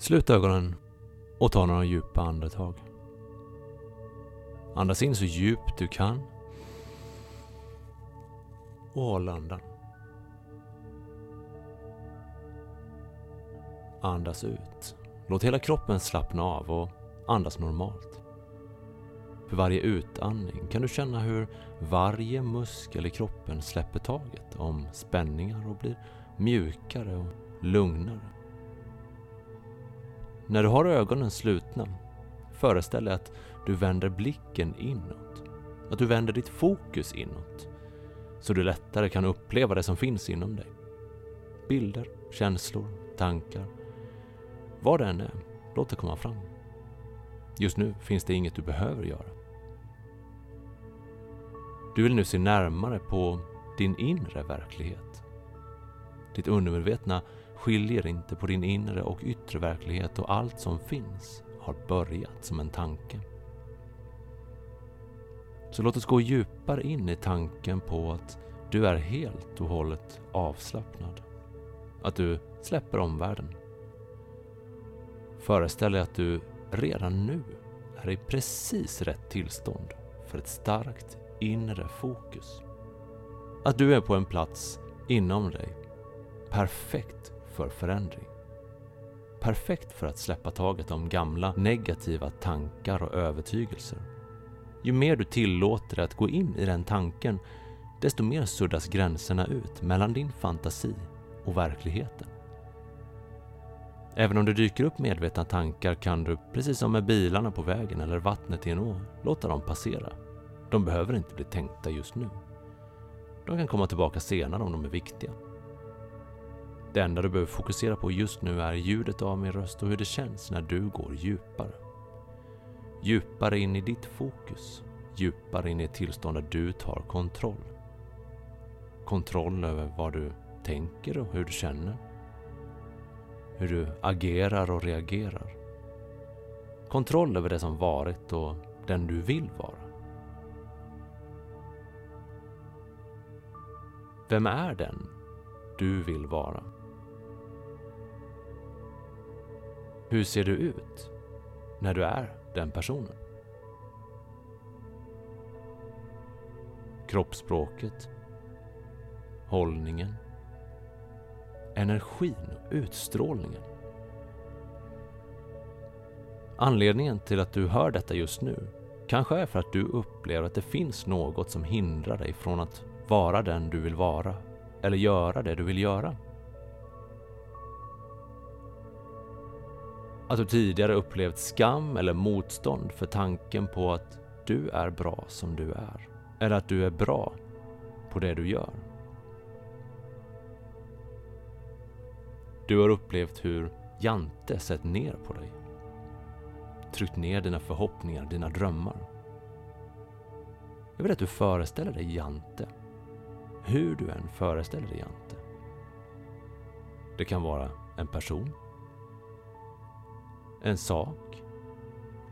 Slut ögonen och ta några djupa andetag. Andas in så djupt du kan. Och håll andan. Andas ut. Låt hela kroppen slappna av och andas normalt. För varje utandning kan du känna hur varje muskel i kroppen släpper taget om spänningar och blir mjukare och lugnare. När du har ögonen slutna, föreställ dig att du vänder blicken inåt. Att du vänder ditt fokus inåt. Så du lättare kan uppleva det som finns inom dig. Bilder, känslor, tankar. Vad det än är, låt det komma fram. Just nu finns det inget du behöver göra. Du vill nu se närmare på din inre verklighet. Ditt undermedvetna skiljer inte på din inre och yttre verklighet och allt som finns har börjat som en tanke. Så låt oss gå djupare in i tanken på att du är helt och hållet avslappnad. Att du släpper omvärlden. Föreställ dig att du redan nu är i precis rätt tillstånd för ett starkt inre fokus. Att du är på en plats inom dig, perfekt för förändring. Perfekt för att släppa taget om gamla negativa tankar och övertygelser. Ju mer du tillåter dig att gå in i den tanken, desto mer suddas gränserna ut mellan din fantasi och verkligheten. Även om det dyker upp medvetna tankar kan du, precis som med bilarna på vägen eller vattnet i en å, låta dem passera. De behöver inte bli tänkta just nu. De kan komma tillbaka senare om de är viktiga. Det enda du behöver fokusera på just nu är ljudet av min röst och hur det känns när du går djupare. Djupare in i ditt fokus. Djupare in i ett tillstånd där du tar kontroll. Kontroll över vad du tänker och hur du känner. Hur du agerar och reagerar. Kontroll över det som varit och den du vill vara. Vem är den du vill vara? Hur ser du ut när du är den personen? Kroppsspråket, hållningen, energin och utstrålningen. Anledningen till att du hör detta just nu kanske är för att du upplever att det finns något som hindrar dig från att vara den du vill vara eller göra det du vill göra. Att du tidigare upplevt skam eller motstånd för tanken på att du är bra som du är. Eller att du är bra på det du gör. Du har upplevt hur Jante sett ner på dig. Tryckt ner dina förhoppningar, dina drömmar. Jag vill att du föreställer dig Jante. Hur du än föreställer dig Jante. Det kan vara en person, en sak,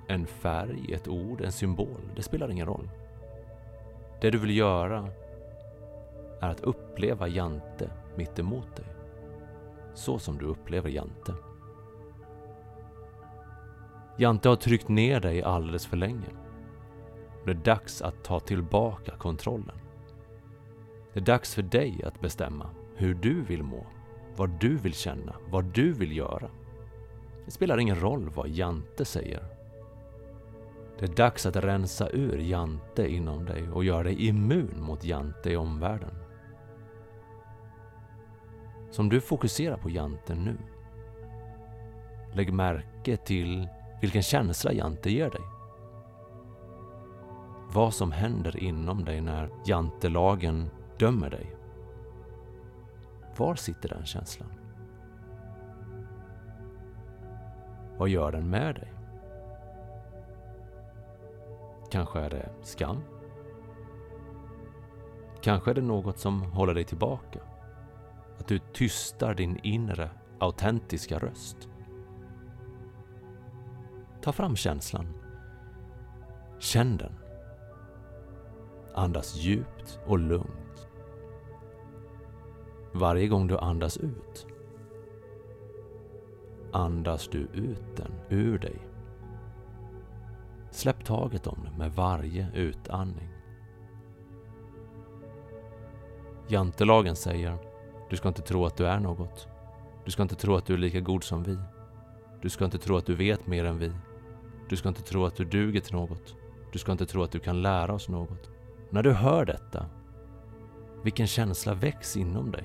en färg, ett ord, en symbol. Det spelar ingen roll. Det du vill göra är att uppleva Jante mitt emot dig. Så som du upplever Jante. Jante har tryckt ner dig alldeles för länge. Det är dags att ta tillbaka kontrollen. Det är dags för dig att bestämma hur du vill må, vad du vill känna, vad du vill göra. Det spelar ingen roll vad Jante säger. Det är dags att rensa ur Jante inom dig och göra dig immun mot Jante i omvärlden. Som du fokuserar på Jante nu, lägg märke till vilken känsla Jante ger dig. Vad som händer inom dig när jantelagen dömer dig. Var sitter den känslan? Vad gör den med dig? Kanske är det skam? Kanske är det något som håller dig tillbaka? Att du tystar din inre, autentiska röst. Ta fram känslan. Känn den. Andas djupt och lugnt. Varje gång du andas ut andas du ut den ur dig. Släpp taget om den med varje utandning. Jantelagen säger, du ska inte tro att du är något. Du ska inte tro att du är lika god som vi. Du ska inte tro att du vet mer än vi. Du ska inte tro att du duger till något. Du ska inte tro att du kan lära oss något. När du hör detta, vilken känsla väcks inom dig?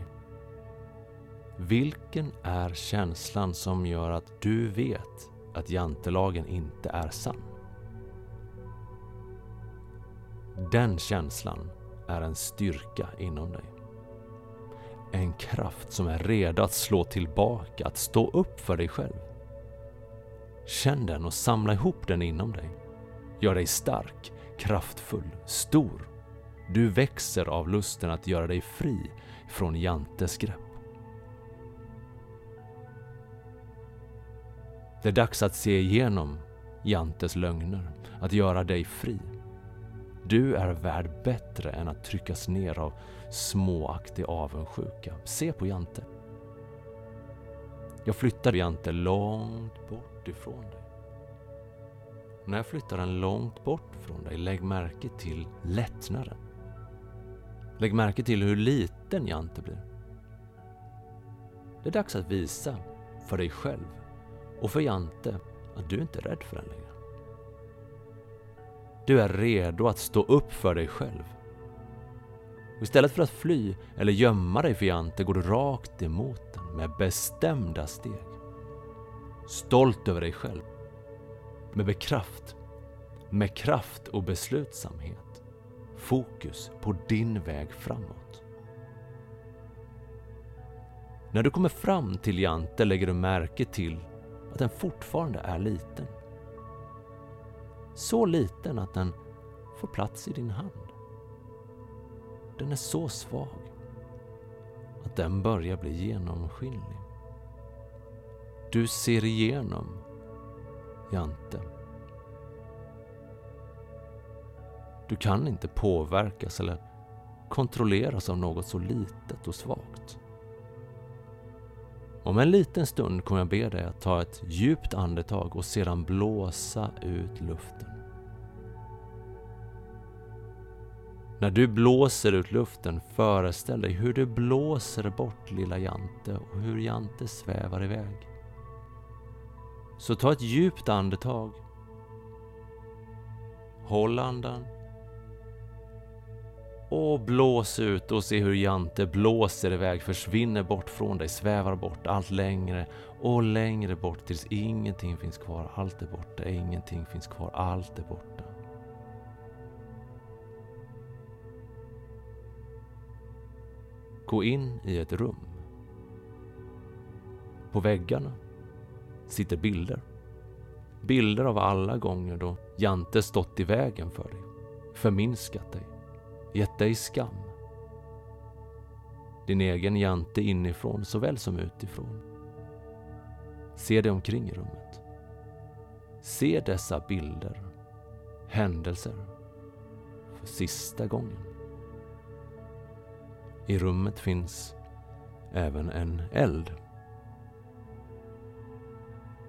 Vilken är känslan som gör att du vet att jantelagen inte är sann? Den känslan är en styrka inom dig. En kraft som är redo att slå tillbaka, att stå upp för dig själv. Känn den och samla ihop den inom dig. Gör dig stark, kraftfull, stor. Du växer av lusten att göra dig fri från Jantes grepp. Det är dags att se igenom Jantes lögner, att göra dig fri. Du är värd bättre än att tryckas ner av småaktig avundsjuka. Se på Jante. Jag flyttar Jante långt bort ifrån dig. När jag flyttar den långt bort från dig, lägg märke till lättnaden. Lägg märke till hur liten Jante blir. Det är dags att visa för dig själv och för Jante att du inte är rädd för den längre. Du är redo att stå upp för dig själv. Och istället för att fly eller gömma dig för Jante går du rakt emot den med bestämda steg. Stolt över dig själv. Med bekraft. Med kraft och beslutsamhet. Fokus på din väg framåt. När du kommer fram till Jante lägger du märke till att den fortfarande är liten. Så liten att den får plats i din hand. Den är så svag att den börjar bli genomskinlig. Du ser igenom Jante. Du kan inte påverkas eller kontrolleras av något så litet och svagt. Om en liten stund kommer jag be dig att ta ett djupt andetag och sedan blåsa ut luften. När du blåser ut luften, föreställ dig hur du blåser bort lilla Jante och hur Jante svävar iväg. Så ta ett djupt andetag. Håll andan och blås ut och se hur Jante blåser iväg, försvinner bort från dig, svävar bort allt längre och längre bort tills ingenting finns kvar. Allt är borta, ingenting finns kvar, allt är borta. Gå in i ett rum. På väggarna sitter bilder. Bilder av alla gånger då Jante stått i vägen för dig, förminskat dig, gett dig skam. Din egen Jante inifrån såväl som utifrån. Se dig omkring i rummet. Se dessa bilder, händelser, för sista gången. I rummet finns även en eld.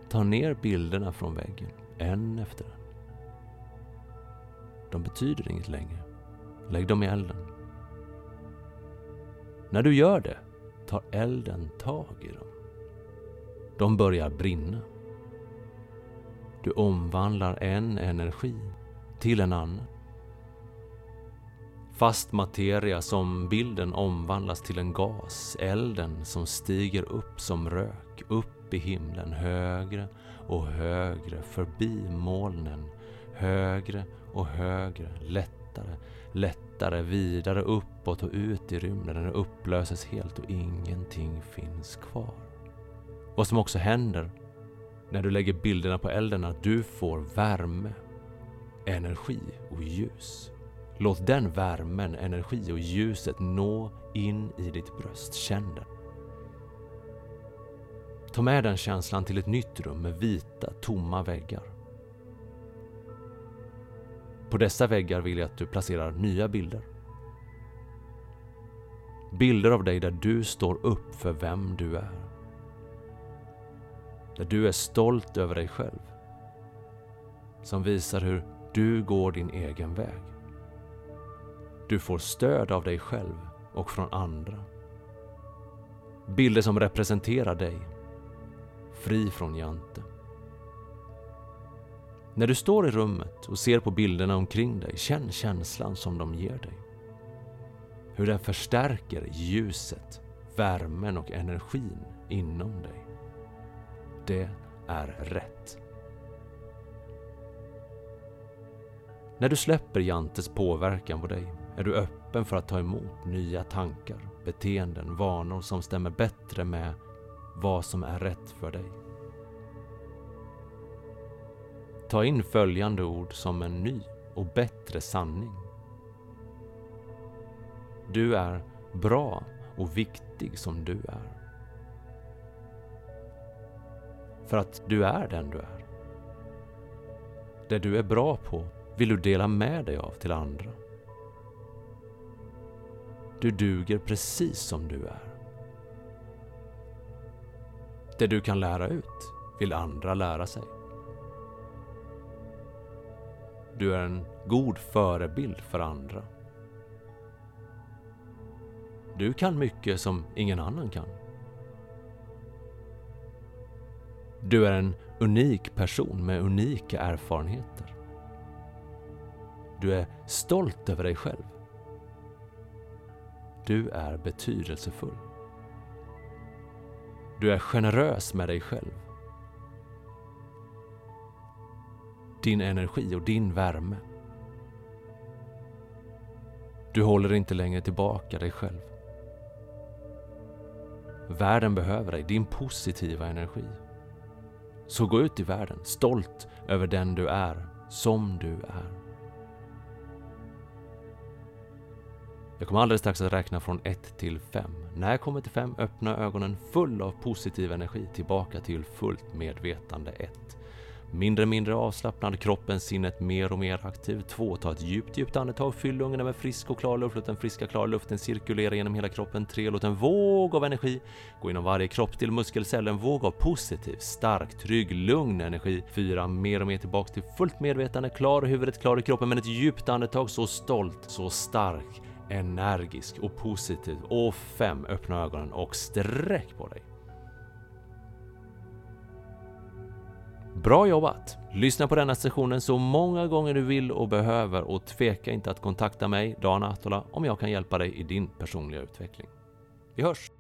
Ta ner bilderna från väggen, en efter en. De betyder inget längre. Lägg dem i elden. När du gör det tar elden tag i dem. De börjar brinna. Du omvandlar en energi till en annan. Fast materia som bilden omvandlas till en gas, elden som stiger upp som rök, upp i himlen, högre och högre, förbi molnen, högre och högre, lättare, lättare, vidare uppåt och ut i rymden. Den upplöses helt och ingenting finns kvar. Vad som också händer när du lägger bilderna på elden är att du får värme, energi och ljus. Låt den värmen, energi och ljuset nå in i ditt bröst. Känn den. Ta med den känslan till ett nytt rum med vita, tomma väggar. På dessa väggar vill jag att du placerar nya bilder. Bilder av dig där du står upp för vem du är. Där du är stolt över dig själv. Som visar hur du går din egen väg. Du får stöd av dig själv och från andra. Bilder som representerar dig. Fri från Jante. När du står i rummet och ser på bilderna omkring dig, känn känslan som de ger dig. Hur den förstärker ljuset, värmen och energin inom dig. Det är rätt. När du släpper Jantes påverkan på dig är du öppen för att ta emot nya tankar, beteenden, vanor som stämmer bättre med vad som är rätt för dig. Ta in följande ord som en ny och bättre sanning. Du är bra och viktig som du är. För att du är den du är. Det du är bra på vill du dela med dig av till andra. Du duger precis som du är. Det du kan lära ut vill andra lära sig. Du är en god förebild för andra. Du kan mycket som ingen annan kan. Du är en unik person med unika erfarenheter. Du är stolt över dig själv. Du är betydelsefull. Du är generös med dig själv. Din energi och din värme. Du håller inte längre tillbaka dig själv. Världen behöver dig, din positiva energi. Så gå ut i världen stolt över den du är, som du är. Jag kommer alldeles strax att räkna från 1 till 5. När jag kommer till 5, öppna ögonen full av positiv energi tillbaka till fullt medvetande 1. Mindre mindre avslappnad, kroppen, sinnet mer och mer aktiv. 2. Ta ett djupt, djupt andetag, fyll lungorna med frisk och klar luft. Låt den friska, klara luften cirkulera genom hela kroppen. 3. Låt en våg av energi gå inom varje kroppsdel, muskelcell. En våg av positiv, stark, trygg, lugn energi. 4. Mer och mer tillbaks till fullt medvetande, klar i huvudet, klar i kroppen, men ett djupt andetag, så stolt, så stark energisk och positiv. Och 5. öppna ögonen och sträck på dig. Bra jobbat! Lyssna på denna sessionen så många gånger du vill och behöver och tveka inte att kontakta mig, Dan Atola, om jag kan hjälpa dig i din personliga utveckling. Vi hörs!